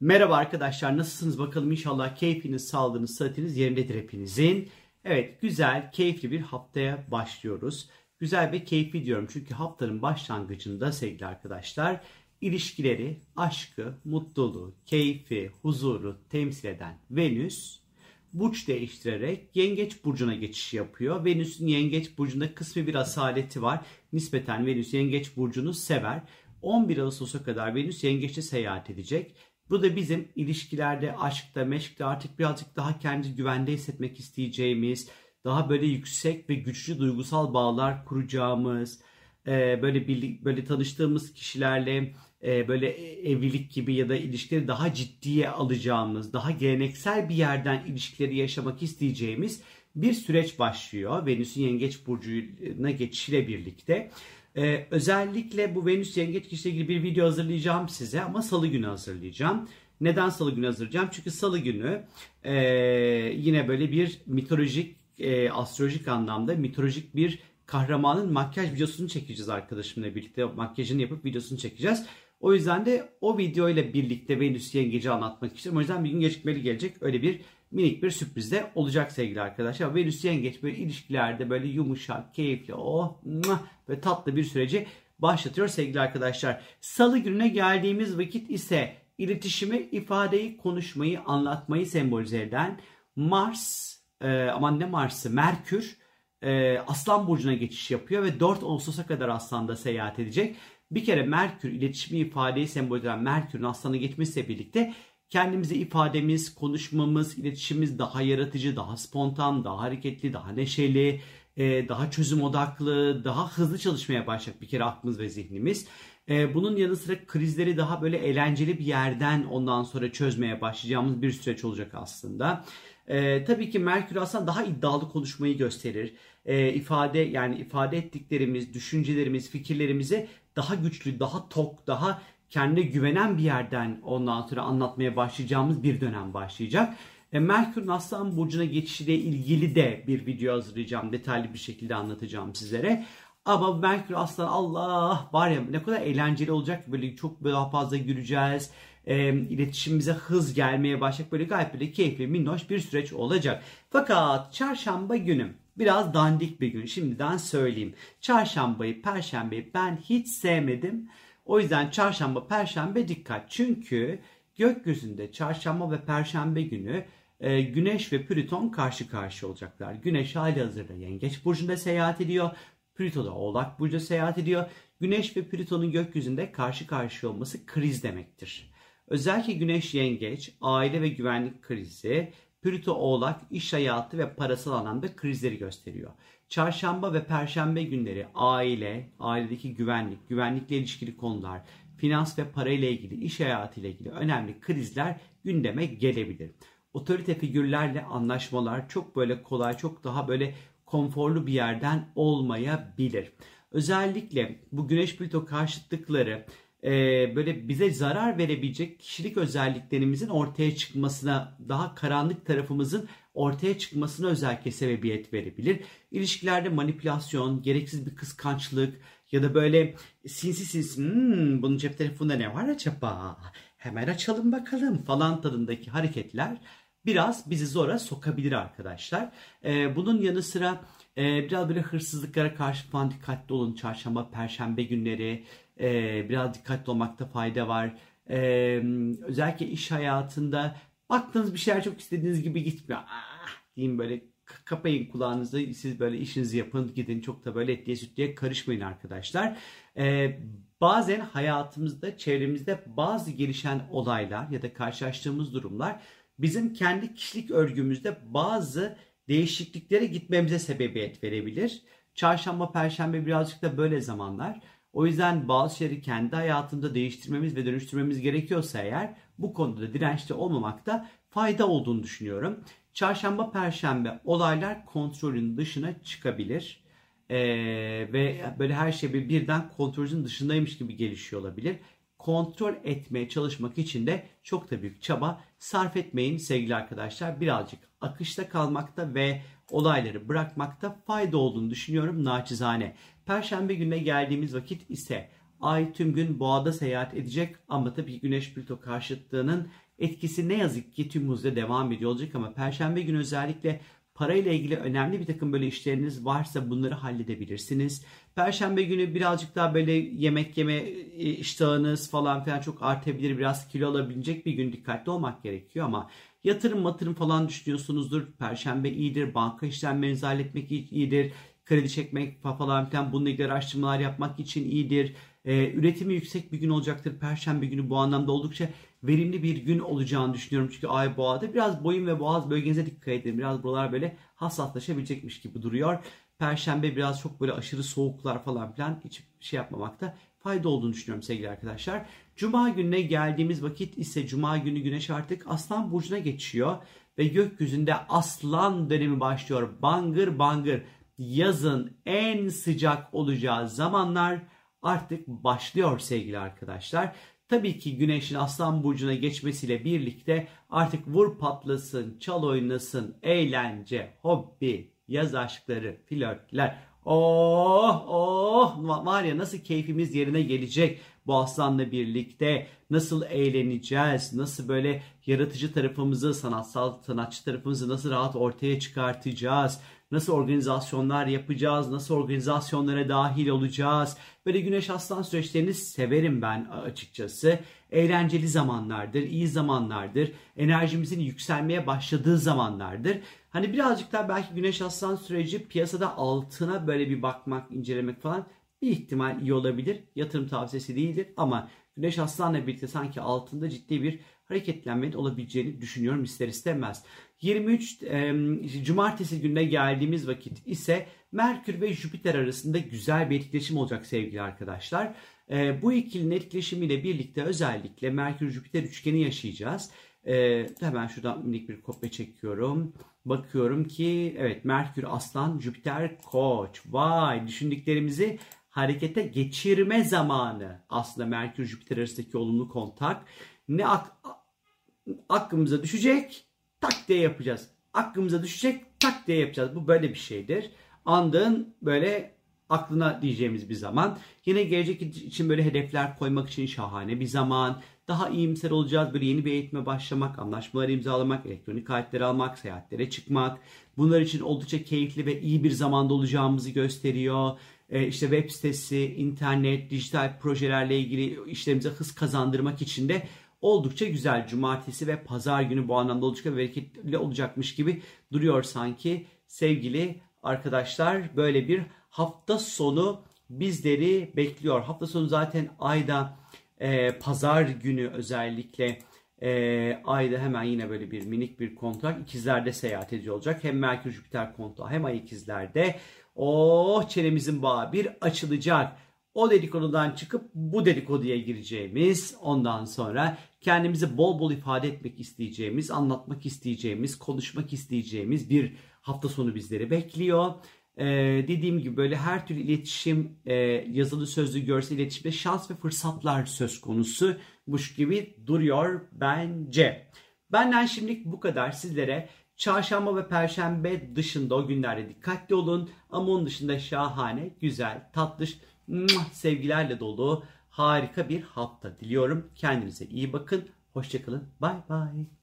Merhaba arkadaşlar nasılsınız bakalım inşallah keyfiniz, sağlığınız, sıhhatiniz yerindedir hepinizin. Evet güzel, keyifli bir haftaya başlıyoruz. Güzel ve keyifli diyorum çünkü haftanın başlangıcında sevgili arkadaşlar ilişkileri, aşkı, mutluluğu, keyfi, huzuru temsil eden Venüs burç değiştirerek Yengeç burcuna geçiş yapıyor. Venüs'ün Yengeç burcunda kısmi bir asaleti var. Nispeten Venüs Yengeç burcunu sever. 11 Ağustos'a kadar Venüs Yengeç'te seyahat edecek. Bu da bizim ilişkilerde, aşkta, meşkte artık birazcık daha kendi güvende hissetmek isteyeceğimiz, daha böyle yüksek ve güçlü duygusal bağlar kuracağımız, e, böyle böyle tanıştığımız kişilerle e, böyle evlilik gibi ya da ilişkileri daha ciddiye alacağımız, daha geleneksel bir yerden ilişkileri yaşamak isteyeceğimiz bir süreç başlıyor. Venüs'ün Yengeç burcuna geçişiyle birlikte. Ee, özellikle bu Venüs Yengeç kişiyle ilgili bir video hazırlayacağım size ama salı günü hazırlayacağım. Neden salı günü hazırlayacağım? Çünkü salı günü e, yine böyle bir mitolojik, e, astrolojik anlamda mitolojik bir kahramanın makyaj videosunu çekeceğiz arkadaşımla birlikte. Makyajını yapıp videosunu çekeceğiz. O yüzden de o video ile birlikte Venüs Yengeci anlatmak istiyorum. O yüzden bir gün gecikmeli gelecek. Öyle bir minik bir sürpriz de olacak sevgili arkadaşlar. Venüs Yengeç böyle ilişkilerde böyle yumuşak, keyifli, oh ve tatlı bir süreci başlatıyor sevgili arkadaşlar. Salı gününe geldiğimiz vakit ise iletişimi, ifadeyi, konuşmayı, anlatmayı sembolize eden Mars, e, aman ne Mars'ı, Merkür e, Aslan Burcu'na geçiş yapıyor ve 4 Ağustos'a kadar Aslan'da seyahat edecek. Bir kere Merkür iletişimi ifadeyi sembolize eden Merkür'ün Aslan'a geçmesiyle birlikte kendimizi ifademiz, konuşmamız, iletişimimiz daha yaratıcı, daha spontan, daha hareketli, daha neşeli, e, daha çözüm odaklı, daha hızlı çalışmaya başlayacak bir kere aklımız ve zihnimiz. E, bunun yanı sıra krizleri daha böyle eğlenceli bir yerden ondan sonra çözmeye başlayacağımız bir süreç olacak aslında. Ee, tabii ki Merkür aslında daha iddialı konuşmayı gösterir. Ee, ifade yani ifade ettiklerimiz, düşüncelerimiz, fikirlerimizi daha güçlü, daha tok, daha kendine güvenen bir yerden ondan sonra anlatmaya başlayacağımız bir dönem başlayacak. E, Merkür'ün Aslan Burcu'na geçişiyle ilgili de bir video hazırlayacağım. Detaylı bir şekilde anlatacağım sizlere. Ama Merkür Aslan Allah var ya ne kadar eğlenceli olacak. Böyle çok daha fazla güleceğiz. E, iletişimimize hız gelmeye başlayacak. Böyle gayet böyle keyifli, minnoş bir süreç olacak. Fakat çarşamba günü biraz dandik bir gün. Şimdiden söyleyeyim. Çarşambayı, perşembeyi ben hiç sevmedim. O yüzden çarşamba, perşembe dikkat. Çünkü gökyüzünde çarşamba ve perşembe günü e, Güneş ve Plüton karşı karşı olacaklar. Güneş hali hazırda Yengeç Burcu'nda seyahat ediyor. Plüto da Oğlak Burcu'da seyahat ediyor. Güneş ve Plüton'un gökyüzünde karşı karşı olması kriz demektir. Özellikle Güneş Yengeç, aile ve güvenlik krizi, Plüto Oğlak iş hayatı ve parasal anlamda krizleri gösteriyor. Çarşamba ve perşembe günleri aile, ailedeki güvenlik, güvenlikle ilişkili konular, finans ve parayla ilgili, iş hayatı ile ilgili önemli krizler gündeme gelebilir. Otorite figürlerle anlaşmalar çok böyle kolay, çok daha böyle konforlu bir yerden olmayabilir. Özellikle bu Güneş Plüto karşıtlıkları e, böyle bize zarar verebilecek kişilik özelliklerimizin ortaya çıkmasına, daha karanlık tarafımızın ortaya çıkmasına özellikle sebebiyet verebilir. İlişkilerde manipülasyon, gereksiz bir kıskançlık ya da böyle sinsi sinsi hmm, bunun cep telefonunda ne var acaba? Hemen açalım bakalım falan tadındaki hareketler biraz bizi zora sokabilir arkadaşlar. Ee, bunun yanı sıra e, biraz böyle hırsızlıklara karşı falan dikkatli olun. Çarşamba, perşembe günleri e, biraz dikkatli olmakta fayda var. E, özellikle iş hayatında baktığınız bir şeyler çok istediğiniz gibi gitmiyor. Ah, diyeyim böyle kapayın kulağınızı siz böyle işinizi yapın gidin çok da böyle etliye sütlüye karışmayın arkadaşlar. Ee, bazen hayatımızda çevremizde bazı gelişen olaylar ya da karşılaştığımız durumlar bizim kendi kişilik örgümüzde bazı değişikliklere gitmemize sebebiyet verebilir. Çarşamba, perşembe birazcık da böyle zamanlar. O yüzden bazı şeyleri kendi hayatımda değiştirmemiz ve dönüştürmemiz gerekiyorsa eğer bu konuda da dirençli olmamakta fayda olduğunu düşünüyorum. Çarşamba, perşembe olaylar kontrolün dışına çıkabilir. Ee, ve böyle her şey birden kontrolün dışındaymış gibi gelişiyor olabilir. Kontrol etmeye çalışmak için de çok da büyük çaba sarf etmeyin sevgili arkadaşlar. Birazcık akışta kalmakta ve olayları bırakmakta fayda olduğunu düşünüyorum naçizane. Perşembe gününe geldiğimiz vakit ise Ay tüm gün boğada seyahat edecek ama tabii Güneş Plüto karşıtlığının etkisi ne yazık ki tüm hızla devam ediyor olacak ama Perşembe günü özellikle parayla ilgili önemli bir takım böyle işleriniz varsa bunları halledebilirsiniz. Perşembe günü birazcık daha böyle yemek yeme e, iştahınız falan filan çok artabilir. Biraz kilo alabilecek bir gün dikkatli olmak gerekiyor ama yatırım matırım falan düşünüyorsunuzdur. Perşembe iyidir. Banka işlemlerinizi halletmek iyidir. Kredi çekmek falan filan bununla ilgili araştırmalar yapmak için iyidir. Ee, üretimi yüksek bir gün olacaktır. Perşembe günü bu anlamda oldukça verimli bir gün olacağını düşünüyorum. Çünkü ay boğada biraz boyun ve boğaz bölgenize dikkat edin. Biraz buralar böyle hassaslaşabilecekmiş gibi duruyor. Perşembe biraz çok böyle aşırı soğuklar falan filan hiç şey yapmamakta fayda olduğunu düşünüyorum sevgili arkadaşlar. Cuma gününe geldiğimiz vakit ise Cuma günü güneş artık Aslan Burcu'na geçiyor. Ve gökyüzünde Aslan dönemi başlıyor. Bangır bangır yazın en sıcak olacağı zamanlar artık başlıyor sevgili arkadaşlar. Tabii ki güneşin aslan burcuna geçmesiyle birlikte artık vur patlasın, çal oynasın, eğlence, hobi, yaz aşkları, flörtler. Oh oh var ya nasıl keyfimiz yerine gelecek bu aslanla birlikte. Nasıl eğleneceğiz, nasıl böyle yaratıcı tarafımızı, sanatsal sanatçı tarafımızı nasıl rahat ortaya çıkartacağız nasıl organizasyonlar yapacağız, nasıl organizasyonlara dahil olacağız. Böyle güneş aslan süreçlerini severim ben açıkçası. Eğlenceli zamanlardır, iyi zamanlardır. Enerjimizin yükselmeye başladığı zamanlardır. Hani birazcık daha belki güneş aslan süreci piyasada altına böyle bir bakmak, incelemek falan bir ihtimal iyi olabilir. Yatırım tavsiyesi değildir ama Güneş Aslan'la birlikte sanki altında ciddi bir hareketlenmenin olabileceğini düşünüyorum ister istemez. 23 e, Cumartesi gününe geldiğimiz vakit ise Merkür ve Jüpiter arasında güzel bir etkileşim olacak sevgili arkadaşlar. E, bu ikilinin etkileşimiyle birlikte özellikle Merkür-Jüpiter üçgeni yaşayacağız. E, hemen şuradan minik bir kopya çekiyorum. Bakıyorum ki evet Merkür Aslan, Jüpiter Koç. Vay düşündüklerimizi harekete geçirme zamanı. Aslında Merkür Jüpiter arasındaki olumlu kontak. Ne ak aklımıza düşecek tak diye yapacağız. Aklımıza düşecek tak diye yapacağız. Bu böyle bir şeydir. Andığın böyle aklına diyeceğimiz bir zaman. Yine gelecek için böyle hedefler koymak için şahane bir zaman. Daha iyimser olacağız. Böyle yeni bir eğitime başlamak, anlaşmalar imzalamak, elektronik kayıtları almak, seyahatlere çıkmak. Bunlar için oldukça keyifli ve iyi bir zamanda olacağımızı gösteriyor. Ee, işte web sitesi, internet, dijital projelerle ilgili işlerimize hız kazandırmak için de oldukça güzel. Cumartesi ve pazar günü bu anlamda oldukça bereketli olacakmış gibi duruyor sanki. Sevgili arkadaşlar böyle bir hafta sonu bizleri bekliyor. Hafta sonu zaten ayda e, pazar günü özellikle e, ayda hemen yine böyle bir minik bir kontrak ikizlerde seyahat ediyor olacak. Hem Merkür Jüpiter kontrağı hem ay ikizlerde. Oh çenemizin bağı bir açılacak o dedikodudan çıkıp bu dedikoduya gireceğimiz, ondan sonra kendimizi bol bol ifade etmek isteyeceğimiz, anlatmak isteyeceğimiz, konuşmak isteyeceğimiz bir hafta sonu bizleri bekliyor. Ee, dediğim gibi böyle her türlü iletişim, e, yazılı sözlü görsel iletişimde şans ve fırsatlar söz konusu konusumuş gibi duruyor bence. Benden şimdilik bu kadar sizlere. Çarşamba ve perşembe dışında o günlerde dikkatli olun. Ama onun dışında şahane, güzel, tatlış sevgilerle dolu harika bir hafta diliyorum. Kendinize iyi bakın. Hoşçakalın. Bay bay.